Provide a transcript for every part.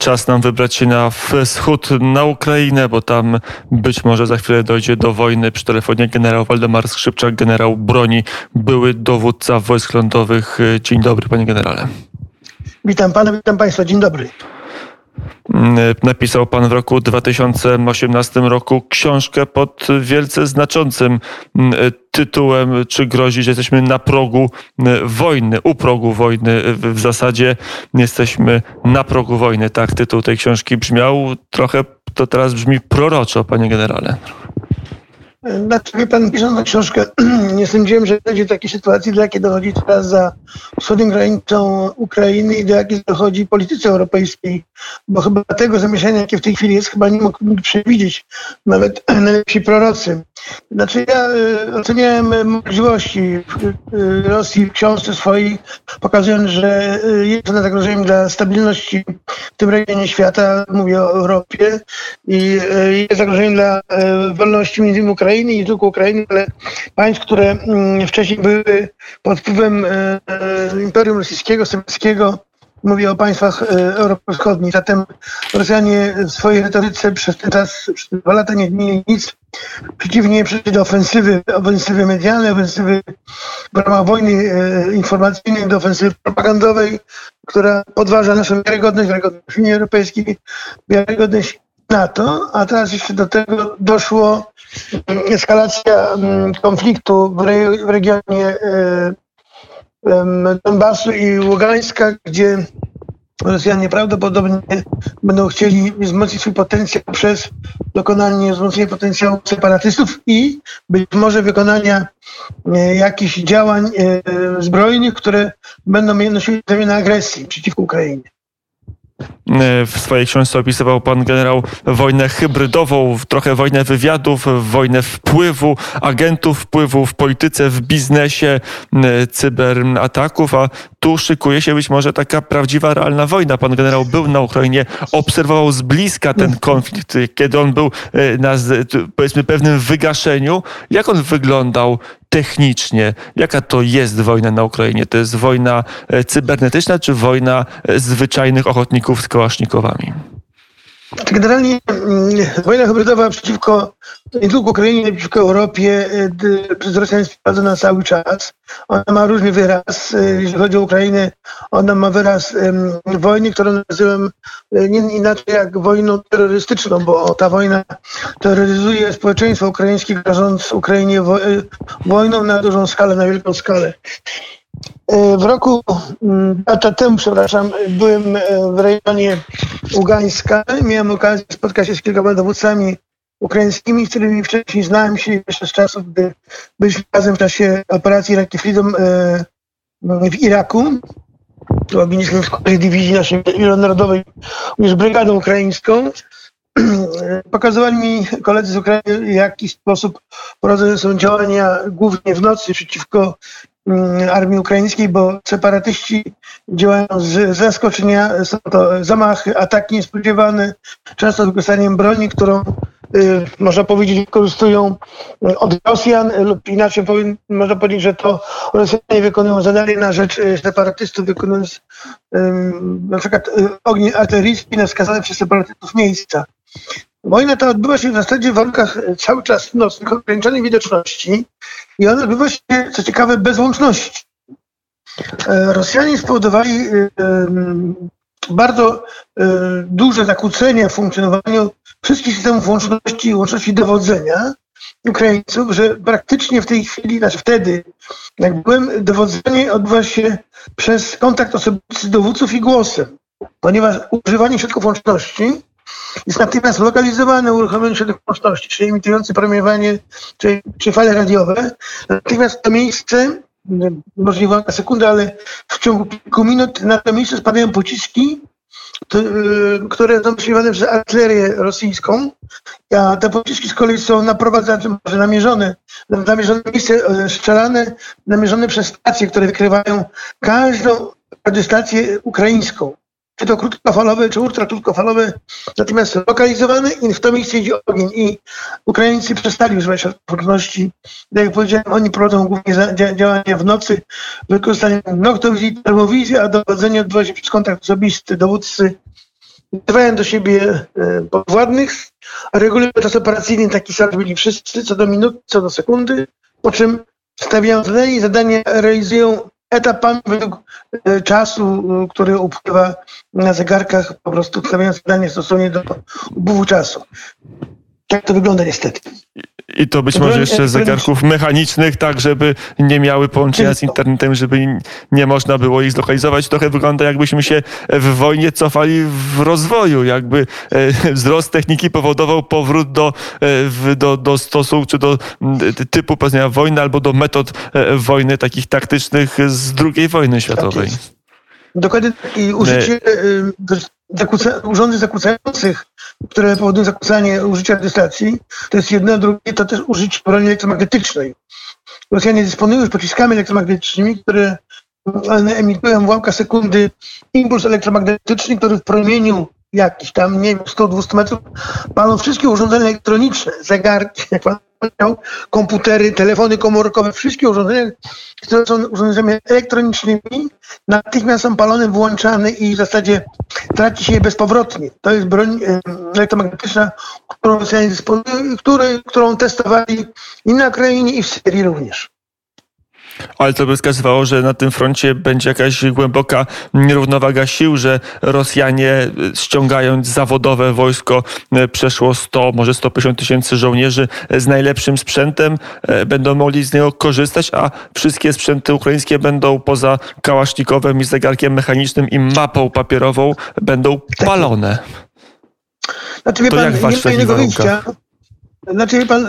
czas nam wybrać się na wschód, na Ukrainę, bo tam być może za chwilę dojdzie do wojny. Przy telefonie generał Waldemar Skrzypczak, generał broni, były dowódca wojsk lądowych. Dzień dobry, panie generale. Witam pana, witam państwa, dzień dobry. Mm, napisał pan w roku 2018 roku książkę pod wielce znaczącym mm, tytułem, czy grozi, że jesteśmy na progu mm, wojny, u progu wojny. W zasadzie jesteśmy na progu wojny. Tak tytuł tej książki brzmiał. Trochę to teraz brzmi proroczo, panie generale. Dlaczego pan pisząc tę książkę, nie sądziłem, że dojdzie do takiej sytuacji, do jakiej dochodzi teraz za wschodnią granicą Ukrainy i do jakiej dochodzi polityce europejskiej, bo chyba tego zamieszania, jakie w tej chwili jest, chyba nie mógł przewidzieć nawet najlepsi prorocy. Znaczy ja y, oceniałem możliwości y, Rosji w książce swojej, pokazując, że y, jest ona zagrożeniem dla stabilności w tym regionie świata, mówię o Europie, i jest zagrożeniem dla wolności między innymi Ukrainy i nie tylko Ukrainy, ale państw, które mm, wcześniej były pod wpływem Imperium Rosyjskiego, Sowieckiego, Mówię o państwach Europy Wschodniej. Zatem Rosjanie w swojej retoryce przez ten czas, przez dwa lata nie zmienili nic. Przeciwnie, przeszli do ofensywy, ofensywy medialnej, ofensywy w ramach wojny e, informacyjnej, do ofensywy propagandowej, która podważa naszą wiarygodność, wiarygodność Unii Europejskiej, wiarygodność NATO, a teraz jeszcze do tego doszło mm, eskalacja mm, konfliktu w, re, w regionie e, Donbasu i Ługańska, gdzie Rosjanie prawdopodobnie będą chcieli wzmocnić swój potencjał przez dokonanie wzmocnienia potencjału separatystów i być może wykonania e, jakichś działań e, zbrojnych, które będą nosiły znamiona agresji przeciwko Ukrainie. E, w swojej książce opisywał pan generał wojnę hybrydową, trochę wojnę wywiadów, wojnę wpływu, agentów wpływu w polityce, w biznesie, e, cyberataków, a tu szykuje się być może taka prawdziwa, realna wojna. Pan generał był na Ukrainie, obserwował z bliska ten konflikt, kiedy on był e, na, powiedzmy, pewnym wygaszeniu. Jak on wyglądał technicznie? Jaka to jest wojna na Ukrainie? To jest wojna cybernetyczna, czy wojna zwyczajnych ochotników z kałasznikowami? Znaczy, generalnie mm, wojna hybrydowa przeciwko nie tylko Ukrainie, ale przeciwko Europie przez Rosjan jest prowadzona cały czas. Ona ma różny wyraz. Y, jeśli chodzi o Ukrainę, ona ma wyraz wojny, którą nazywam y, nie inaczej jak wojną terrorystyczną, bo ta wojna terroryzuje społeczeństwo ukraińskie, grożąc Ukrainie wojną na dużą skalę, na wielką skalę. E, w roku, mm, lata temu, przepraszam, byłem e, w rejonie Ługańska. Miałem okazję spotkać się z kilkoma dowódcami ukraińskimi, z którymi wcześniej znałem się jeszcze z czasów, gdy byliśmy razem w czasie operacji Iraki Freedom e, w Iraku. Robiliśmy w składzie dywizji naszej wielonarodowej już brygadą ukraińską. Pokazywali mi koledzy z Ukrainy, w jaki sposób prowadzone są działania głównie w nocy przeciwko Mm, armii ukraińskiej, bo separatyści działają z zaskoczenia, są to zamachy, ataki niespodziewane, często z wykorzystaniem broni, którą y, można powiedzieć wykorzystują y, od Rosjan lub inaczej powiem, można powiedzieć, że to Rosjanie wykonują zadanie na rzecz y, separatystów, wykonując na przykład ogień artyleryjski na wskazane przez separatystów miejsca. Wojna ta odbywa się w zasadzie w warunkach cały czas nocnych, ograniczonej widoczności i ona odbywa się, co ciekawe, bez łączności. E, Rosjanie spowodowali e, bardzo e, duże zakłócenia w funkcjonowaniu wszystkich systemów łączności i łączności dowodzenia Ukraińców, że praktycznie w tej chwili, znaczy wtedy, jak byłem, dowodzenie odbywa się przez kontakt osobisty dowódców i głosem, ponieważ używanie środków łączności jest natychmiast lokalizowane uruchomienie środków łączności, czyli emitujący promieniowanie czy, czy fale radiowe. Natychmiast to miejsce, możliwe na sekundę, ale w ciągu kilku minut na to miejsce spadają pociski, to, y, które są przyjmowane przez artylerię rosyjską, a te pociski z kolei są naprowadzane, może namierzone, namierzone miejsce y, strzelane, namierzone przez stacje, które wykrywają każdą radiostację ukraińską czy to krótkofalowe, czy ultrakrótkofalowe, natomiast lokalizowane i w to miejsce idzie ogień. I Ukraińcy przestali używać odporności. Tak jak powiedziałem, oni prowadzą głównie działania w nocy, wykorzystaniem noktowizji, termowizji, a dowodzenie odbywa się przez kontakt osobisty dowódcy wzywają do siebie e, podwładnych, regulują czas operacyjny taki sam byli wszyscy, co do minuty, co do sekundy, po czym stawiają zadanie i zadanie realizują etapami według e, czasu, który upływa na zegarkach, po prostu stawiają zadanie stosownie do upływu czasu. Tak to wygląda niestety. I to być może jeszcze zegarków mechanicznych, tak żeby nie miały połączenia z internetem, żeby nie można było ich zlokalizować. Trochę wygląda jakbyśmy się w wojnie cofali w rozwoju, jakby e, wzrost techniki powodował powrót do, e, do, do stosunku, czy do typu powiedzenia wojny, albo do metod e, wojny takich taktycznych z II wojny światowej. Tak Dokładnie i użycie zakłóca, urządzeń zakłócających, które powodują zakłócanie użycia radiostacji, to jest jedno, a drugie to też użycie broni elektromagnetycznej. Rosjanie dysponują już pociskami elektromagnetycznymi, które emitują w łamkach sekundy impuls elektromagnetyczny, który w promieniu jakiś tam, nie wiem, 100-200 metrów, palą wszystkie urządzenia elektroniczne, zegarki, jak pan komputery, telefony komórkowe, wszystkie urządzenia, które są urządzeniami elektronicznymi, natychmiast są palone, włączane i w zasadzie traci się je bezpowrotnie. To jest broń elektromagnetyczna, którą którą testowali i na Ukrainie, i w Syrii również. Ale to by wskazywało, że na tym froncie będzie jakaś głęboka nierównowaga sił, że Rosjanie e, ściągając zawodowe wojsko e, przeszło 100, może 150 tysięcy żołnierzy z najlepszym sprzętem e, będą mogli z niego korzystać, a wszystkie sprzęty ukraińskie będą poza kałasznikowem i zegarkiem mechanicznym i mapą papierową będą palone. Znaczy, wie to pan, jak nie ma innego wyjścia. Znaczy, wie pan,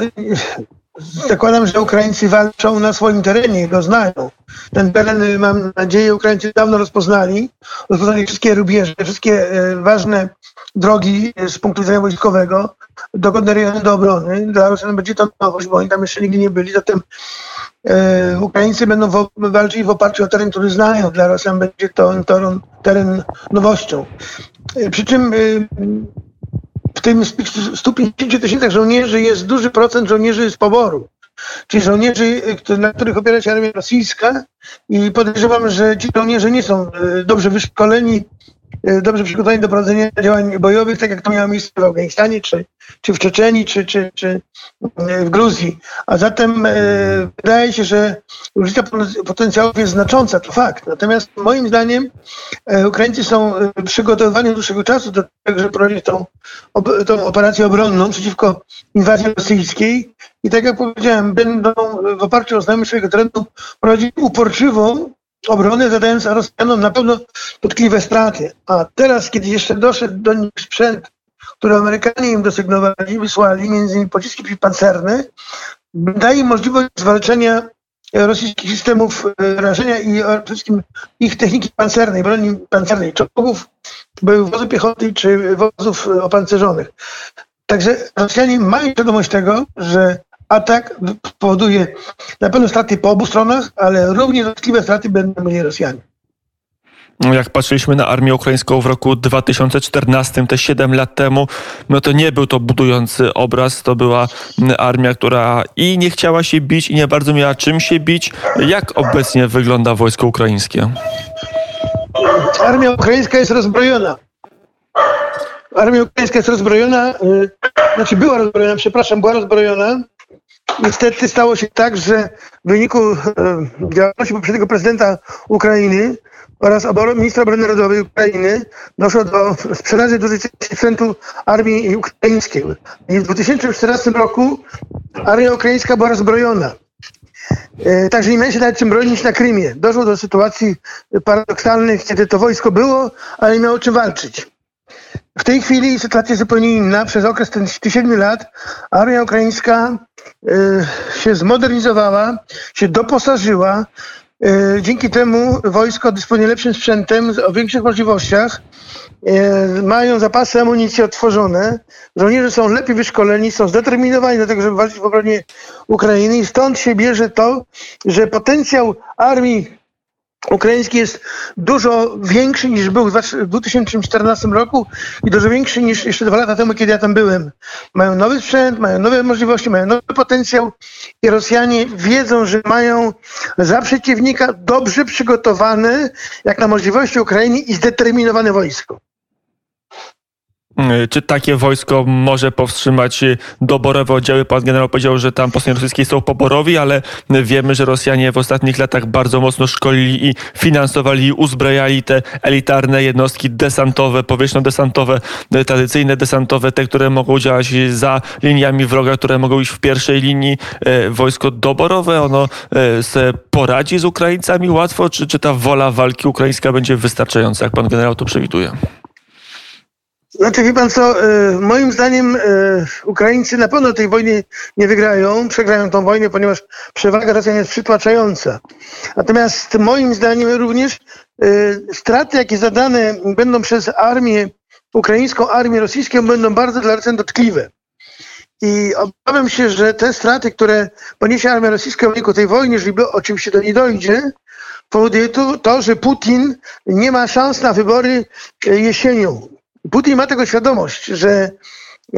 Zakładam, że Ukraińcy walczą na swoim terenie, go znają. Ten teren, mam nadzieję, Ukraińcy dawno rozpoznali. Rozpoznali wszystkie rubieże, wszystkie e, ważne drogi z punktu widzenia wojskowego, dogodne rejony do obrony. Dla Rosjan będzie to nowość, bo oni tam jeszcze nigdy nie byli. Zatem e, Ukraińcy będą w, walczyć w oparciu o teren, który znają. Dla Rosjan będzie to teren, teren nowością. E, przy czym e, w tym 150 tysięcy żołnierzy jest duży procent żołnierzy z poboru. Czyli żołnierzy, na których opiera się armia rosyjska i podejrzewam, że ci żołnierze nie są e, dobrze wyszkoleni, dobrze przygotowani do prowadzenia działań bojowych, tak jak to miało miejsce w Afganistanie, czy, czy w Czeczeniu, czy, czy, czy e, w Gruzji. A zatem e, wydaje się, że różnica potencjałów jest znacząca, to fakt. Natomiast moim zdaniem Ukraińcy są przygotowani od dłuższego czasu do tego, żeby prowadzić tą, tą operację obronną przeciwko inwazji rosyjskiej. I tak jak powiedziałem, będą w oparciu o znajomość swojego terenu prowadzić uporczywą obronę, zadając Rosjanom na pewno dotkliwe straty. A teraz, kiedy jeszcze doszedł do nich sprzęt które Amerykanie im dosygnowali, wysłali, między innymi pociski przeciwpancerne, daje możliwość zwalczenia rosyjskich systemów e, rażenia i przede wszystkim ich techniki pancernej, broni pancernej, czołgów, wozu piechoty czy wozów opancerzonych. Także Rosjanie mają świadomość tego, że atak powoduje na pewno straty po obu stronach, ale równie dotkliwe straty będą mieli Rosjanie jak patrzyliśmy na armię ukraińską w roku 2014, te 7 lat temu, no to nie był to budujący obraz, to była armia, która i nie chciała się bić, i nie bardzo miała czym się bić. Jak obecnie wygląda wojsko ukraińskie? Armia ukraińska jest rozbrojona. Armia ukraińska jest rozbrojona, y, znaczy była rozbrojona, przepraszam, była rozbrojona. Niestety stało się tak, że w wyniku y, działalności poprzedniego prezydenta Ukrainy oraz ministra obrony narodowej Ukrainy doszło do sprzedaży dużej części sprzętu armii ukraińskiej. I w 2014 roku armia ukraińska była rozbrojona. E, także nie mieli się nawet czym bronić na Krymie. Doszło do sytuacji paradoksalnych, kiedy to wojsko było, ale nie miało czym walczyć. W tej chwili sytuacja jest zupełnie inna. Przez okres tych 7 lat armia ukraińska y, się zmodernizowała, się doposażyła, E, dzięki temu wojsko dysponuje lepszym sprzętem, o większych możliwościach, e, mają zapasy amunicji otworzone, żołnierze są lepiej wyszkoleni, są zdeterminowani do tego, żeby walczyć w obronie Ukrainy i stąd się bierze to, że potencjał armii ukraiński jest dużo większy niż był w 2014 roku i dużo większy niż jeszcze dwa lata temu, kiedy ja tam byłem. Mają nowy sprzęt, mają nowe możliwości, mają nowy potencjał i Rosjanie wiedzą, że mają za przeciwnika dobrze przygotowane, jak na możliwości Ukrainy i zdeterminowane wojsko. Czy takie wojsko może powstrzymać doborowe oddziały? Pan generał powiedział, że tam po stronie rosyjskiej są poborowi, ale wiemy, że Rosjanie w ostatnich latach bardzo mocno szkolili i finansowali i uzbrajali te elitarne jednostki desantowe, powietrzno-desantowe, tradycyjne desantowe, te, które mogą działać za liniami wroga, które mogą iść w pierwszej linii. E, wojsko doborowe, ono se poradzi z Ukraińcami łatwo, czy, czy ta wola walki ukraińska będzie wystarczająca, jak pan generał to przewiduje? Znaczy, wie pan co, e, moim zdaniem Ukraińcy na pewno tej wojny nie wygrają, przegrają tą wojnę, ponieważ przewaga Rosjan jest przytłaczająca. Natomiast moim zdaniem również straty, jakie zadane będą przez armię, ukraińską armię rosyjską, będą bardzo dla Rosjan dotkliwe. I obawiam się, że te straty, które poniesie armia rosyjska w wyniku tej wojny, jeżeli oczywiście to nie dojdzie, powoduje to, to, że Putin nie ma szans na wybory e, jesienią. Putin ma tego świadomość, że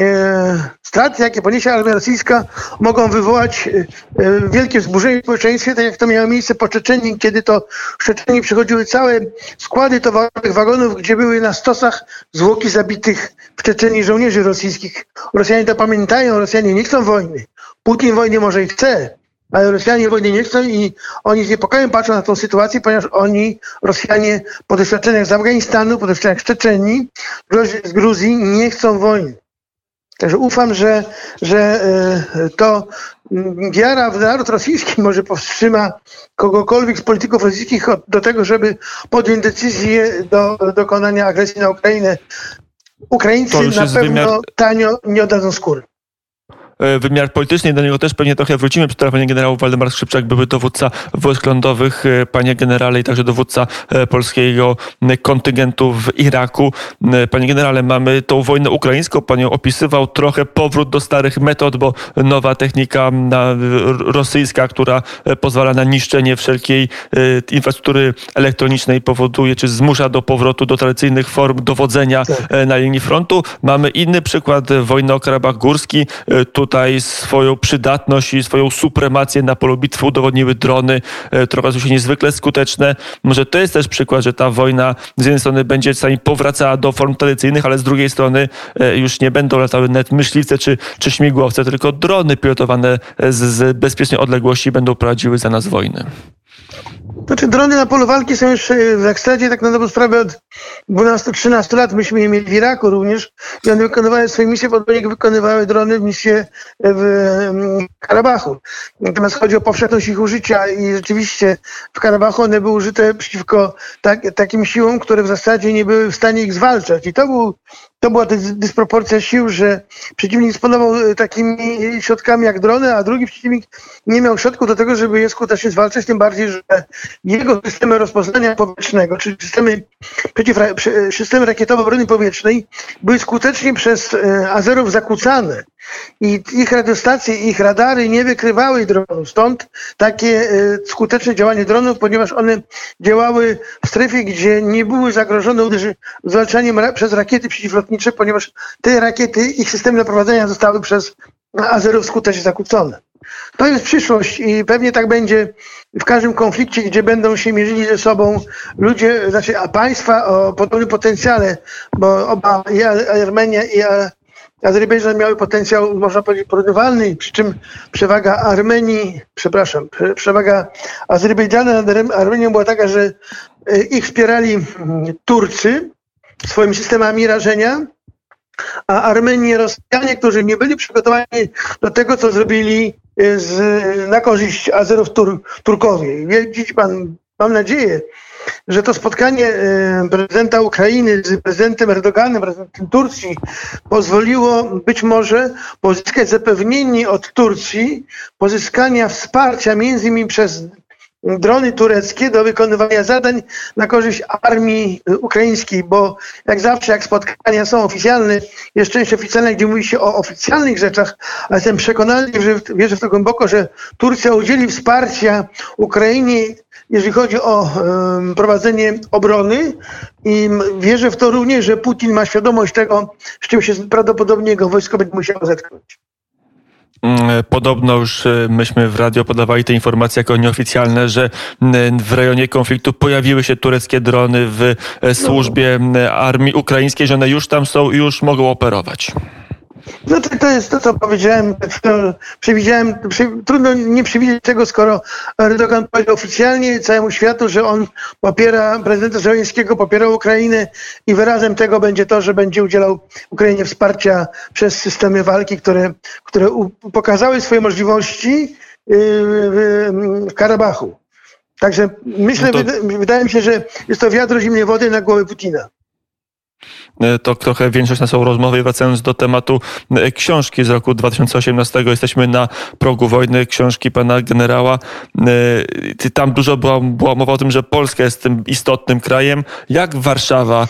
e, straty, jakie poniesie armia rosyjska, mogą wywołać e, e, wielkie wzburzenie w społeczeństwie, tak jak to miało miejsce po Czeczeniu, kiedy to w Czeczeniu przychodziły całe składy towarowych wagonów, gdzie były na stosach zwłoki zabitych w Czeczeniu żołnierzy rosyjskich. Rosjanie to pamiętają, Rosjanie nie chcą wojny. Putin wojny może i chce, ale Rosjanie wojny nie chcą i oni z niepokojem patrzą na tą sytuację, ponieważ oni, Rosjanie, po doświadczeniach z Afganistanu, po doświadczeniach z Czeczenii, z Gruzji, nie chcą wojny. Także ufam, że, że e, to wiara w naród rosyjski może powstrzyma kogokolwiek z polityków rosyjskich do tego, żeby podjąć decyzję do dokonania agresji na Ukrainę. Ukraińcy na pewno wymiar... tanio nie oddadzą skóry. E, wymiar polityczny. Do niego też pewnie trochę wrócimy. Przy telefonie generał Waldemar Skrzypczak, były dowódca wojsk lądowych, e, panie generale i także dowódca e, polskiego kontyngentu w Iraku. Panie generale, mamy tą wojnę ukraińską. Pan ją opisywał trochę powrót do starych metod, bo nowa technika rosyjska, która pozwala na niszczenie wszelkiej infrastruktury elektronicznej powoduje, czy zmusza do powrotu do tradycyjnych form dowodzenia tak. na linii frontu. Mamy inny przykład, wojny o Karabach Górski. Tutaj tutaj swoją przydatność i swoją supremację na polu bitwy udowodniły drony, które okazały się niezwykle skuteczne. Może to jest też przykład, że ta wojna z jednej strony będzie czasami powracała do form tradycyjnych, ale z drugiej strony e, już nie będą latały net myśliwce czy, czy śmigłowce, tylko drony pilotowane z, z bezpiecznej odległości będą prowadziły za nas wojnę. Znaczy drony na polu walki są już e, w ekstracie tak na dobrą sprawę od 12-13 lat. Myśmy je mieli w Iraku również i one wykonywały swoje misje, podobnie jak wykonywały drony misje w mm, Karabachu. Natomiast chodzi o powszechność ich użycia i rzeczywiście w Karabachu one były użyte przeciwko tak, takim siłom, które w zasadzie nie były w stanie ich zwalczać. I to był to była dysproporcja sił, że przeciwnik dysponował e, takimi środkami jak drony, a drugi przeciwnik nie miał środków do tego, żeby je skutecznie zwalczać, tym bardziej, że jego systemy rozpoznania powietrznego, czyli systemy, systemy rakietowe broni powietrznej były skutecznie przez e, Azerów zakłócane i ich radiostacje, ich radary nie wykrywały dronów. Stąd takie e, skuteczne działanie dronów, ponieważ one działały w strefie, gdzie nie były zagrożone zwalczaniem przez rakiety przeciwlotnicze, ponieważ te rakiety, ich systemy naprowadzenia zostały przez Azerów skutecznie zakłócone. To jest przyszłość i pewnie tak będzie w każdym konflikcie, gdzie będą się mierzyli ze sobą ludzie, znaczy a państwa o podobnym potencjale, bo oba i Armenia i Azerbejdżan miały potencjał, można powiedzieć, porównywalny, przy czym przewaga Armenii, przepraszam, przewaga Azerbejdżanu nad Armenią była taka, że e, ich wspierali mm, Turcy swoimi systemami rażenia, a Armenię Rosjanie, którzy nie byli przygotowani do tego, co zrobili e, z, na korzyść Azerów Tur, Turkowie. Widzi pan, mam nadzieję, że to spotkanie e, prezydenta Ukrainy z prezydentem Erdoganem, prezydentem Turcji pozwoliło być może pozyskać zapewnienie od Turcji pozyskania wsparcia między innymi przez drony tureckie do wykonywania zadań na korzyść armii ukraińskiej, bo jak zawsze, jak spotkania są oficjalne, jest część oficjalna, gdzie mówi się o oficjalnych rzeczach, ale jestem przekonany, że wierzę w to głęboko, że Turcja udzieli wsparcia Ukrainie, jeżeli chodzi o um, prowadzenie obrony i wierzę w to również, że Putin ma świadomość tego, z czym się prawdopodobnie jego wojsko będzie musiało zetknąć. Mm, podobno już e, myśmy w radio podawali te informacje jako nieoficjalne, że w rejonie konfliktu pojawiły się tureckie drony w no. służbie armii ukraińskiej, że one już tam są i już mogą operować. No to, to jest to, co powiedziałem. Przewidziałem, przy, trudno nie przewidzieć tego, skoro Erdogan powiedział oficjalnie całemu światu, że on popiera prezydenta Zełenskiego, popiera Ukrainę i wyrazem tego będzie to, że będzie udzielał Ukrainie wsparcia przez systemy walki, które, które pokazały swoje możliwości yy, w, w Karabachu. Także myślę, no to... wydaje mi się, że jest to wiatr zimnej wody na głowę Putina. E, to trochę większość naszą rozmowy. Wracając do tematu e, książki z roku 2018, jesteśmy na progu wojny, książki pana generała. E, tam dużo była, była mowa o tym, że Polska jest tym istotnym krajem. Jak Warszawa,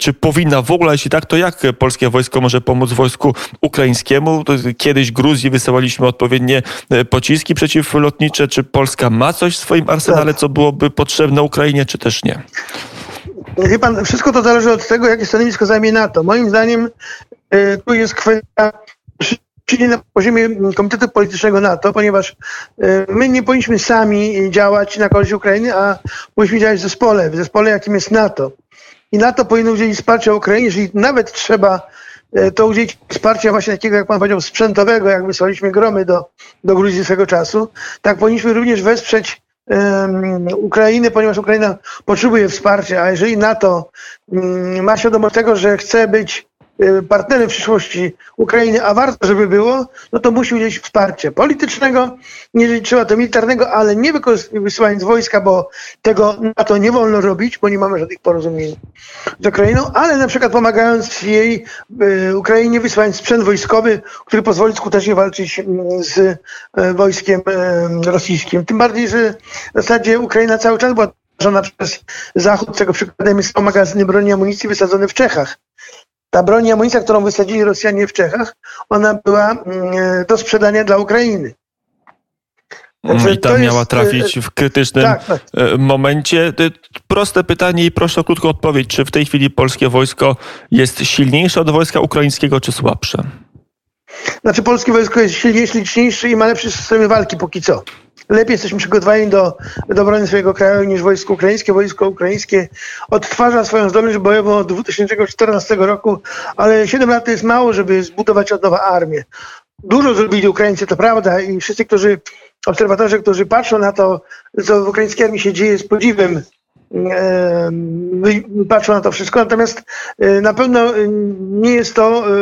czy powinna w ogóle, jeśli tak, to jak polskie wojsko może pomóc wojsku ukraińskiemu? Kiedyś Gruzji wysyłaliśmy odpowiednie pociski przeciwlotnicze. Czy Polska ma coś w swoim arsenale, tak. co byłoby potrzebne Ukrainie, czy też nie? Wie pan, wszystko to zależy od tego, jakie stanowisko zajmie NATO. Moim zdaniem y, tu jest kwestia czyli na poziomie Komitetu Politycznego NATO, ponieważ y, my nie powinniśmy sami działać na korzyść Ukrainy, a powinniśmy działać w zespole, w zespole jakim jest NATO. I NATO powinno udzielić wsparcia Ukrainie, jeżeli nawet trzeba y, to udzielić wsparcia właśnie takiego, jak pan powiedział, sprzętowego, jak wysłaliśmy gromy do, do Gruzji swego czasu, tak powinniśmy również wesprzeć Ukrainy, ponieważ Ukraina potrzebuje wsparcia, a jeżeli NATO mm, ma świadomość tego, że chce być partnerem w przyszłości Ukrainy, a warto, żeby było, no to musi udzielić wsparcia politycznego, jeżeli trzeba to militarnego, ale nie wysyłając wojska, bo tego na to nie wolno robić, bo nie mamy żadnych porozumień z Ukrainą, ale na przykład pomagając jej y, Ukrainie, wysyłając sprzęt wojskowy, który pozwoli skutecznie walczyć mm, z y, wojskiem rosyjskim. Tym bardziej, że w zasadzie Ukraina cały czas była przez Zachód, czego przykładem są magazyny broni i amunicji wysadzone w Czechach. Ta broń i amunicja, którą wysadzili Rosjanie w Czechach, ona była mm, e, do sprzedania dla Ukrainy. Także I tam miała e, trafić w krytycznym tak, tak. E, momencie. Proste pytanie i proszę o krótką odpowiedź. Czy w tej chwili polskie wojsko jest silniejsze od wojska ukraińskiego, czy słabsze? Znaczy polskie wojsko jest silniejsze, liczniejsze i ma lepsze systemy walki póki co lepiej jesteśmy przygotowani do, do obrony swojego kraju niż wojsko ukraińskie. Wojsko ukraińskie odtwarza swoją zdolność bojową od 2014 roku, ale 7 lat to jest mało, żeby zbudować od nowa armię. Dużo zrobili Ukraińcy, to prawda, i wszyscy, którzy, obserwatorzy, którzy patrzą na to, co w ukraińskiej armii się dzieje, z podziwem patrzą na to wszystko. Natomiast e, na pewno e, nie jest to e,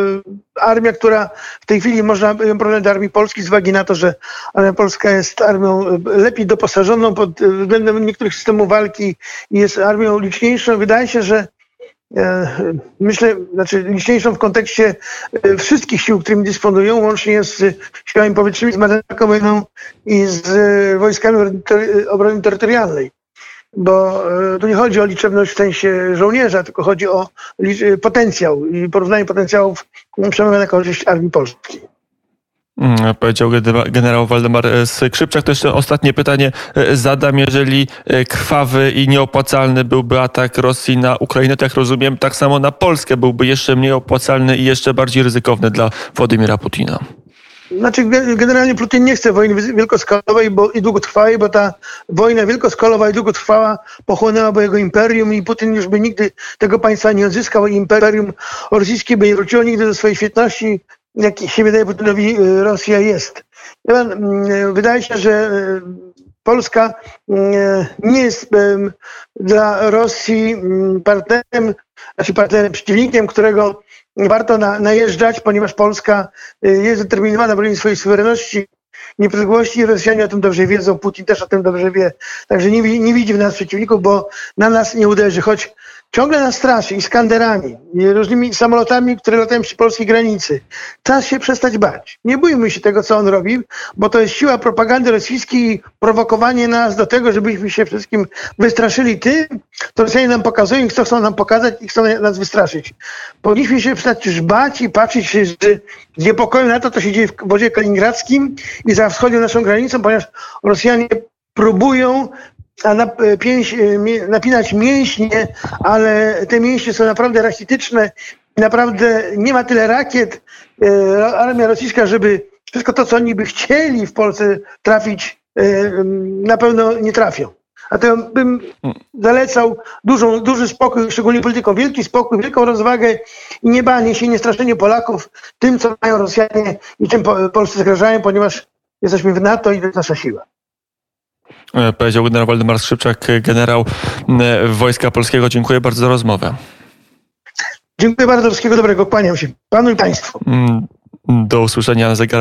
armia, która w tej chwili można porównać do armii polskiej z uwagi na to, że armia polska jest armią lepiej doposażoną pod względem niektórych systemów walki i jest armią liczniejszą. Wydaje się, że myślę, znaczy liczniejszą w kontekście wszystkich sił, którymi dysponują, łącznie z siłami powietrznymi, z marynarką i z wojskami obrony terytorialnej bo e, tu nie chodzi o liczebność w sensie żołnierza, tylko chodzi o potencjał i porównanie potencjałów przemawia na korzyść armii polskiej. Mm, powiedział generał Waldemar e, Skrzypczak. To jeszcze ostatnie pytanie e, zadam. Jeżeli krwawy i nieopłacalny byłby atak Rosji na Ukrainę, tak rozumiem, tak samo na Polskę byłby jeszcze mniej opłacalny i jeszcze bardziej ryzykowny dla Władimira Putina. Znaczy generalnie Putin nie chce wojny wielkoskalowej bo, i długotrwałej, bo ta wojna wielkoskalowa i długotrwała pochłonęłaby jego imperium i Putin już by nigdy tego państwa nie odzyskał imperium rosyjskie by nie wróciło nigdy do swojej świetności, jak się wydaje Putinowi y, Rosja jest. Mm, wydaje się, że y, Polska nie jest dla Rosji mm, partnerem, znaczy partnerem, przeciwnikiem, którego warto na, najeżdżać, ponieważ Polska y, jest zdeterminowana w bronieniu swojej suwerenności, niepodległości. Rosjanie o tym dobrze wiedzą, Putin też o tym dobrze wie. Także nie, nie widzi w nas przeciwników, bo na nas nie uderzy. Choć ciągle nas straszy Iskanderami, różnymi samolotami, które latają przy polskiej granicy. Czas się przestać bać. Nie bójmy się tego, co on robi, bo to jest siła propagandy rosyjskiej i prowokowanie nas do tego, żebyśmy się wszystkim wystraszyli tym, co Rosjanie nam pokazują i co chcą nam pokazać i chcą nas wystraszyć. Powinniśmy się przestać bać i patrzeć z, z niepokojem na to, co się dzieje w wodzie kaliningradzkim i za wschodnią naszą granicą, ponieważ Rosjanie próbują a na, e, pięś, e, napinać mięśnie, ale te mięśnie są naprawdę rachityczne. Naprawdę nie ma tyle rakiet. E, armia rosyjska, żeby wszystko to, co oni by chcieli w Polsce trafić, na pewno nie trafią. A to ja bym zalecał dużą, duży spokój, szczególnie polityką, wielki spokój, wielką rozwagę i nie banie się, nie straszenie Polaków tym, co mają Rosjanie i czym Polscy zagrażają, ponieważ jesteśmy w NATO i to jest nasza siła. E, powiedział generał Waldemar Skrzypczak, generał e, Wojska Polskiego. Dziękuję bardzo za rozmowę. Dziękuję bardzo, wszystkiego dobrego, kłaniam się panu i państwu. Mm, do usłyszenia na zegarach.